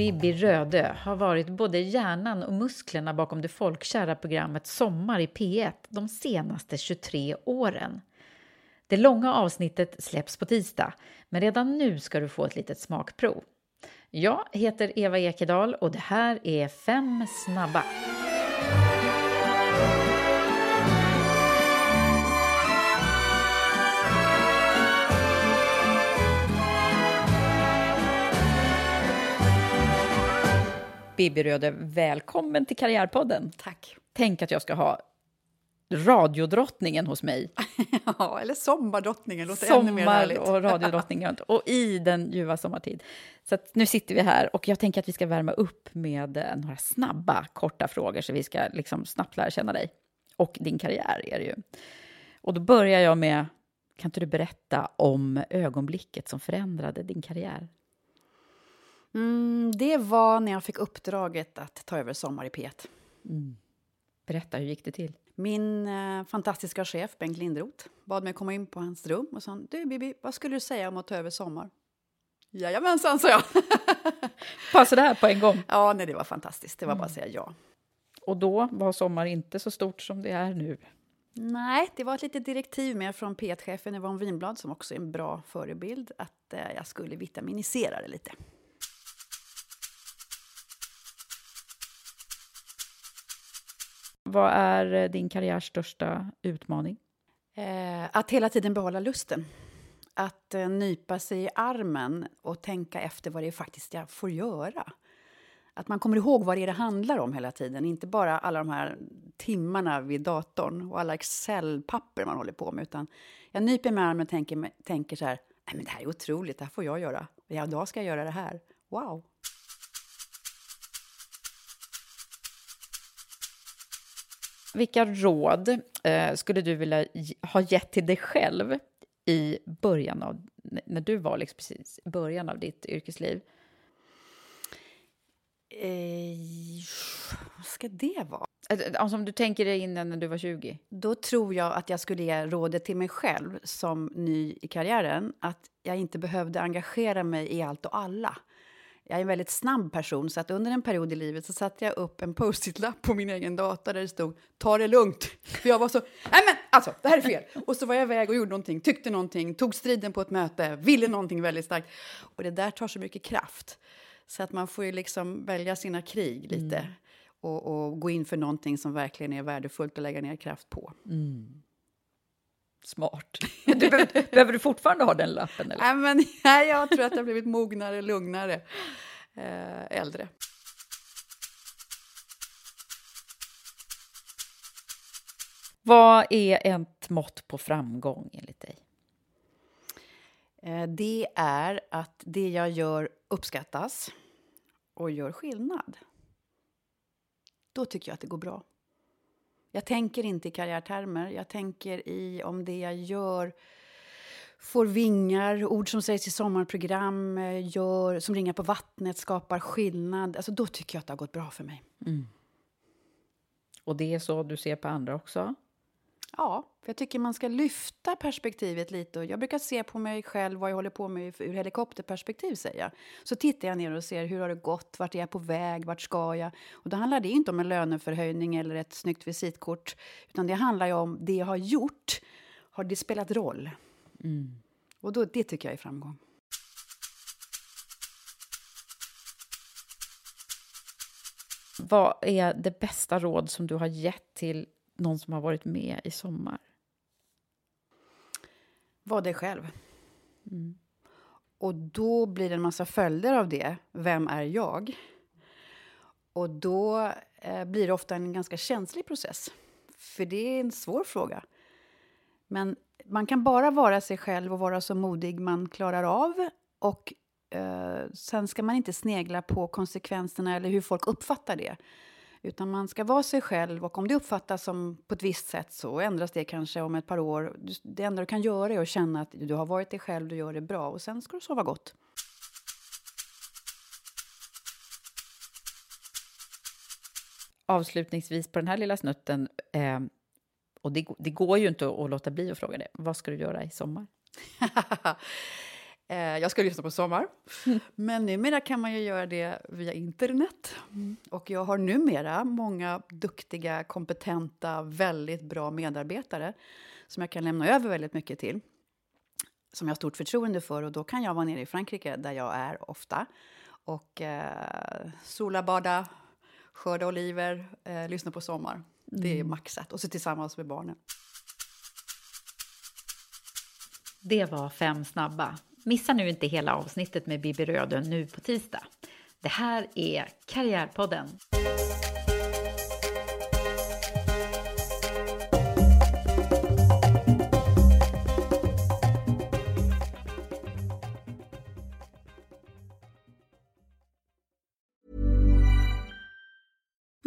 Bibi Rödö har varit både hjärnan och musklerna bakom det folkkära programmet Sommar i P1 de senaste 23 åren. Det långa avsnittet släpps på tisdag, men redan nu ska du få ett litet smakprov. Jag heter Eva Ekedal och det här är Fem snabba. Bibi Röde, välkommen till Karriärpodden. Tack. Tänk att jag ska ha radiodrottningen hos mig. Ja, eller sommardrottningen låter ännu mer Sommar härligt. och radiodrottningen och i den ljuva sommartid. Så nu sitter vi här och jag tänker att vi ska värma upp med eh, några snabba, korta frågor så vi ska liksom snabbt lära känna dig. Och din karriär är det ju. Och då börjar jag med, kan inte du berätta om ögonblicket som förändrade din karriär? Mm, det var när jag fick uppdraget att ta över Sommar i P1. Berätta, hur gick det till? Min eh, fantastiska chef Bengt Lindroth bad mig komma in på hans rum och sa Du Bibi, vad skulle du säga om att ta över Sommar? Jajamensan, sa jag. Passa det här på en gång. ja, nej, det var fantastiskt. Det var bara att säga ja. Och då var Sommar inte så stort som det är nu. Nej, det var ett litet direktiv med från P1-chefen Yvonne Winblad som också är en bra förebild att eh, jag skulle vitaminisera det lite. Vad är eh, din karriärs största utmaning? Eh, att hela tiden behålla lusten. Att eh, nypa sig i armen och tänka efter vad det är faktiskt jag får göra. Att man kommer ihåg vad det är det handlar om hela tiden. Inte bara alla de här timmarna vid datorn och alla Excel-papper man håller på med. Utan jag nyper mig i armen och tänker, tänker så här, Nej, men det här är otroligt, det här får jag göra. Ja, idag ska jag göra det här. Wow! Vilka råd eh, skulle du vilja ge- ha gett till dig själv i början av, när du var liksom precis i början av ditt yrkesliv? Eh, vad ska det vara? Eh, Alltså om du tänker dig innan när du var 20. Då tror jag att jag skulle ge rådet till mig själv som ny i karriären att jag inte behövde engagera mig i allt och alla. Jag är en väldigt snabb person, så att under en period i livet så satte jag upp en post-it-lapp på min egen dator där det stod “ta det lugnt”. För jag var så “nej men alltså, det här är fel”. Och så var jag iväg och gjorde någonting, tyckte någonting, tog striden på ett möte, ville någonting väldigt starkt. Och det där tar så mycket kraft. Så att man får ju liksom välja sina krig lite. Och, och gå in för någonting som verkligen är värdefullt att lägga ner kraft på. Smart. Du behöver, behöver du fortfarande ha den lappen? Eller? Nej, men, nej, jag tror att jag har blivit mognare, lugnare, eh, äldre. Vad är ett mått på framgång enligt dig? Eh, det är att det jag gör uppskattas och gör skillnad. då tycker jag att det går bra. Jag tänker inte i karriärtermer. Jag tänker i om det jag gör får vingar, ord som sägs i sommarprogram, eh, gör, som ringar på vattnet, skapar skillnad. Alltså, då tycker jag att det har gått bra för mig. Mm. Och det är så du ser på andra också? Ja, för jag tycker man ska lyfta perspektivet lite. jag brukar se på mig själv, vad jag håller på med ur helikopterperspektiv. Säger jag. Så tittar jag ner och ser hur har det gått, vart är jag på väg, vart ska jag? Och då handlar det inte om en löneförhöjning eller ett snyggt visitkort. Utan det handlar ju om det jag har gjort. Har det spelat roll? Mm. Och då, det tycker jag är framgång. Vad är det bästa råd som du har gett till någon som har varit med i sommar? Var dig själv. Mm. Och då blir det en massa följder av det. Vem är jag? Och då eh, blir det ofta en ganska känslig process. För det är en svår fråga. Men man kan bara vara sig själv och vara så modig man klarar av. Och eh, Sen ska man inte snegla på konsekvenserna eller hur folk uppfattar det. Utan man ska vara sig själv och om det uppfattas som på ett visst sätt så ändras det kanske om ett par år. Det enda du kan göra är att känna att du har varit dig själv, du gör det bra och sen ska du sova gott. Avslutningsvis på den här lilla snutten, eh, och det, det, går ju inte att låta bli att fråga det, vad ska du göra i sommar? Eh, jag ska lyssna på Sommar. Mm. Men numera kan man ju göra det via internet. Mm. Och jag har numera många duktiga, kompetenta, väldigt bra medarbetare som jag kan lämna över väldigt mycket till. Som jag har stort förtroende för. Och då kan jag vara nere i Frankrike, där jag är ofta. Och eh, sola, bada, skörda oliver, eh, lyssna på Sommar. Mm. Det är mm. maxat. Och så tillsammans med barnen. Det var fem snabba. Missa nu inte hela avsnittet med Bibi Rödön nu på tisdag. Det här är Karriärpodden.